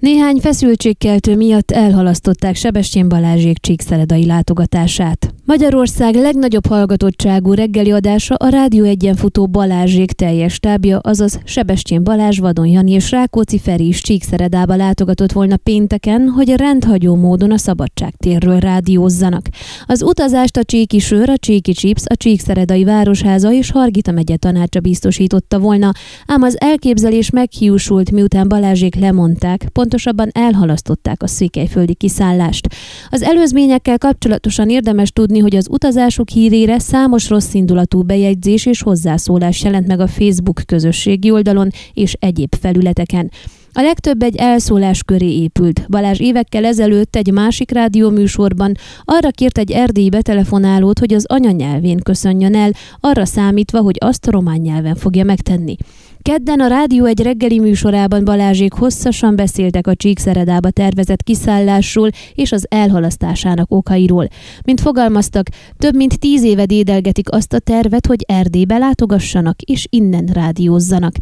Néhány feszültségkeltő miatt elhalasztották Sebestyén Balázsék csíkszeredai látogatását. Magyarország legnagyobb hallgatottságú reggeli adása a Rádió egyen futó Balázsék teljes tábja, azaz Sebestyén Balázs, Vadon Jani és Rákóczi Feri is Csíkszeredába látogatott volna pénteken, hogy rendhagyó módon a Szabadságtérről rádiózzanak. Az utazást a Csíki Sör, a Csíki Chips, a Csíkszeredai Városháza és Hargita megye tanácsa biztosította volna, ám az elképzelés meghiúsult, miután Balázsék lemondták, pontosabban elhalasztották a székelyföldi kiszállást. Az előzményekkel kapcsolatosan érdemes tudni, hogy az utazásuk hírére számos rosszindulatú bejegyzés és hozzászólás jelent meg a Facebook közösségi oldalon és egyéb felületeken. A legtöbb egy elszólás köré épült. Balázs évekkel ezelőtt egy másik rádióműsorban arra kért egy erdélyi betelefonálót, hogy az anyanyelvén köszönjön el, arra számítva, hogy azt román nyelven fogja megtenni. Kedden a Rádió egy reggeli műsorában Balázsék hosszasan beszéltek a Csíkszeredába tervezett kiszállásról és az elhalasztásának okairól. Mint fogalmaztak, több mint tíz éve dédelgetik azt a tervet, hogy Erdélybe látogassanak és innen rádiózzanak.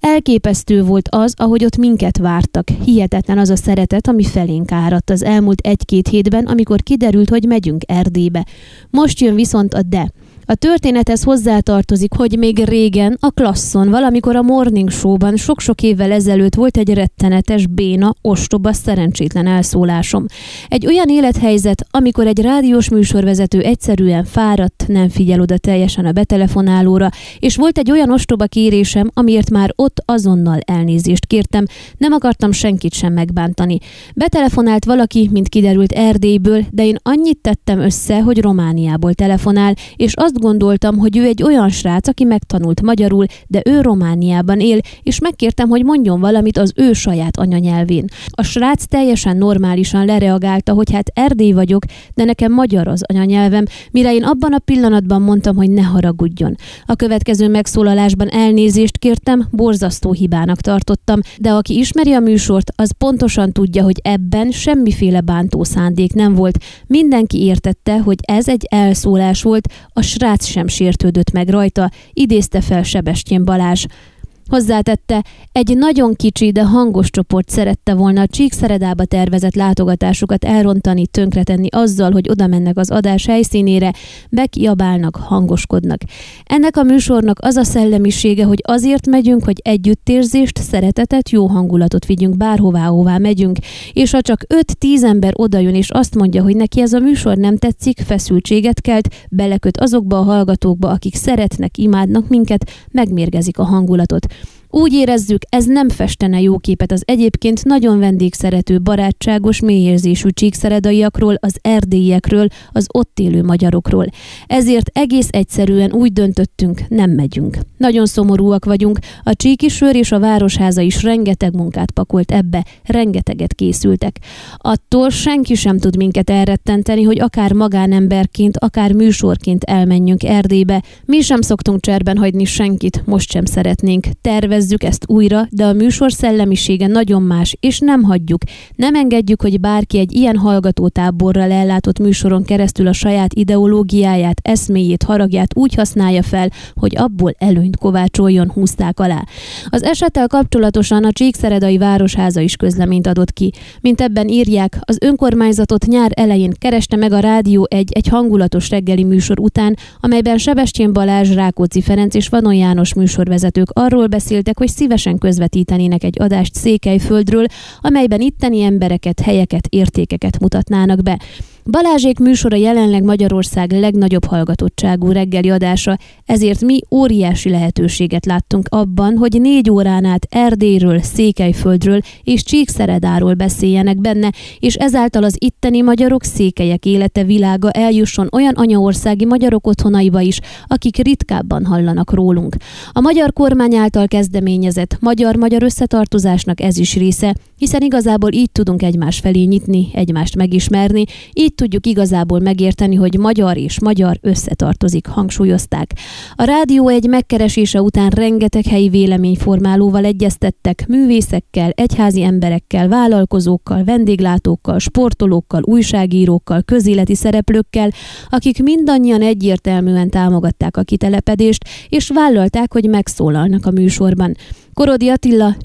Elképesztő volt az, ahogy ott minket vártak. Hihetetlen az a szeretet, ami felénk áradt az elmúlt egy-két hétben, amikor kiderült, hogy megyünk Erdélybe. Most jön viszont a de. A történethez hozzátartozik, hogy még régen a klasszon, valamikor a Morning Show-ban sok-sok évvel ezelőtt volt egy rettenetes, béna, ostoba, szerencsétlen elszólásom. Egy olyan élethelyzet, amikor egy rádiós műsorvezető egyszerűen fáradt, nem figyel oda teljesen a betelefonálóra, és volt egy olyan ostoba kérésem, amiért már ott azonnal elnézést kértem, nem akartam senkit sem megbántani. Betelefonált valaki, mint kiderült Erdélyből, de én annyit tettem össze, hogy Romániából telefonál, és azt azt gondoltam, hogy ő egy olyan srác, aki megtanult magyarul, de ő Romániában él, és megkértem, hogy mondjon valamit az ő saját anyanyelvén. A srác teljesen normálisan lereagálta, hogy hát Erdély vagyok, de nekem magyar az anyanyelvem, mire én abban a pillanatban mondtam, hogy ne haragudjon. A következő megszólalásban elnézést kértem, borzasztó hibának tartottam, de aki ismeri a műsort, az pontosan tudja, hogy ebben semmiféle bántó szándék nem volt. Mindenki értette, hogy ez egy elszólás volt, a srác srác sem sértődött meg rajta, idézte fel Sebestyén Balázs. Hozzátette, egy nagyon kicsi, de hangos csoport szerette volna a Csíkszeredába tervezett látogatásukat elrontani, tönkretenni azzal, hogy oda mennek az adás helyszínére, bekiabálnak, hangoskodnak. Ennek a műsornak az a szellemisége, hogy azért megyünk, hogy együttérzést, szeretetet, jó hangulatot vigyünk bárhová, hová megyünk, és ha csak 5-10 ember odajön és azt mondja, hogy neki ez a műsor nem tetszik, feszültséget kelt, beleköt azokba a hallgatókba, akik szeretnek, imádnak minket, megmérgezik a hangulatot. Úgy érezzük, ez nem festene jó képet az egyébként nagyon vendégszerető, barátságos, mélyérzésű csíkszeredaiakról, az erdélyekről, az ott élő magyarokról. Ezért egész egyszerűen úgy döntöttünk, nem megyünk. Nagyon szomorúak vagyunk, a csíkisör és a városháza is rengeteg munkát pakolt ebbe, rengeteget készültek. Attól senki sem tud minket elrettenteni, hogy akár magánemberként, akár műsorként elmenjünk Erdélybe. Mi sem szoktunk cserben hagyni senkit, most sem szeretnénk. Tervez tervezzük ezt újra, de a műsor szellemisége nagyon más, és nem hagyjuk. Nem engedjük, hogy bárki egy ilyen hallgatótáborral ellátott műsoron keresztül a saját ideológiáját, eszméjét, haragját úgy használja fel, hogy abból előnyt kovácsoljon, húzták alá. Az esettel kapcsolatosan a Csíkszeredai Városháza is közleményt adott ki. Mint ebben írják, az önkormányzatot nyár elején kereste meg a rádió egy, egy hangulatos reggeli műsor után, amelyben Sebestyén Balázs, Rákóczi Ferenc és Vanon János műsorvezetők arról beszéltek, mondták, hogy szívesen közvetítenének egy adást Székelyföldről, amelyben itteni embereket, helyeket, értékeket mutatnának be. Balázsék műsora jelenleg Magyarország legnagyobb hallgatottságú reggeli adása, ezért mi óriási lehetőséget láttunk abban, hogy négy órán át Erdélyről, Székelyföldről és Csíkszeredáról beszéljenek benne, és ezáltal az itteni magyarok székelyek élete világa eljusson olyan anyaországi magyarok otthonaiba is, akik ritkábban hallanak rólunk. A magyar kormány által kezdeményezett magyar-magyar összetartozásnak ez is része, hiszen igazából így tudunk egymás felé nyitni, egymást megismerni, így tudjuk igazából megérteni, hogy magyar és magyar összetartozik, hangsúlyozták. A rádió egy megkeresése után rengeteg helyi véleményformálóval egyeztettek, művészekkel, egyházi emberekkel, vállalkozókkal, vendéglátókkal, sportolókkal, újságírókkal, közéleti szereplőkkel, akik mindannyian egyértelműen támogatták a kitelepedést, és vállalták, hogy megszólalnak a műsorban. Korodi Attila,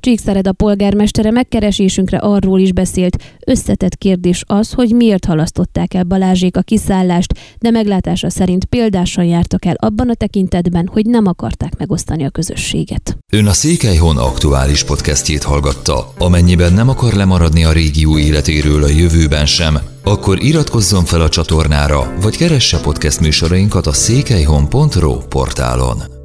a polgármestere megkeresésünkre arról is beszélt. Összetett kérdés az, hogy miért halasztották el Balázsék a kiszállást, de meglátása szerint példásan jártak el abban a tekintetben, hogy nem akarták megosztani a közösséget. Ön a Székelyhon aktuális podcastjét hallgatta. Amennyiben nem akar lemaradni a régió életéről a jövőben sem, akkor iratkozzon fel a csatornára, vagy keresse podcast műsorainkat a székelyhon.pro portálon.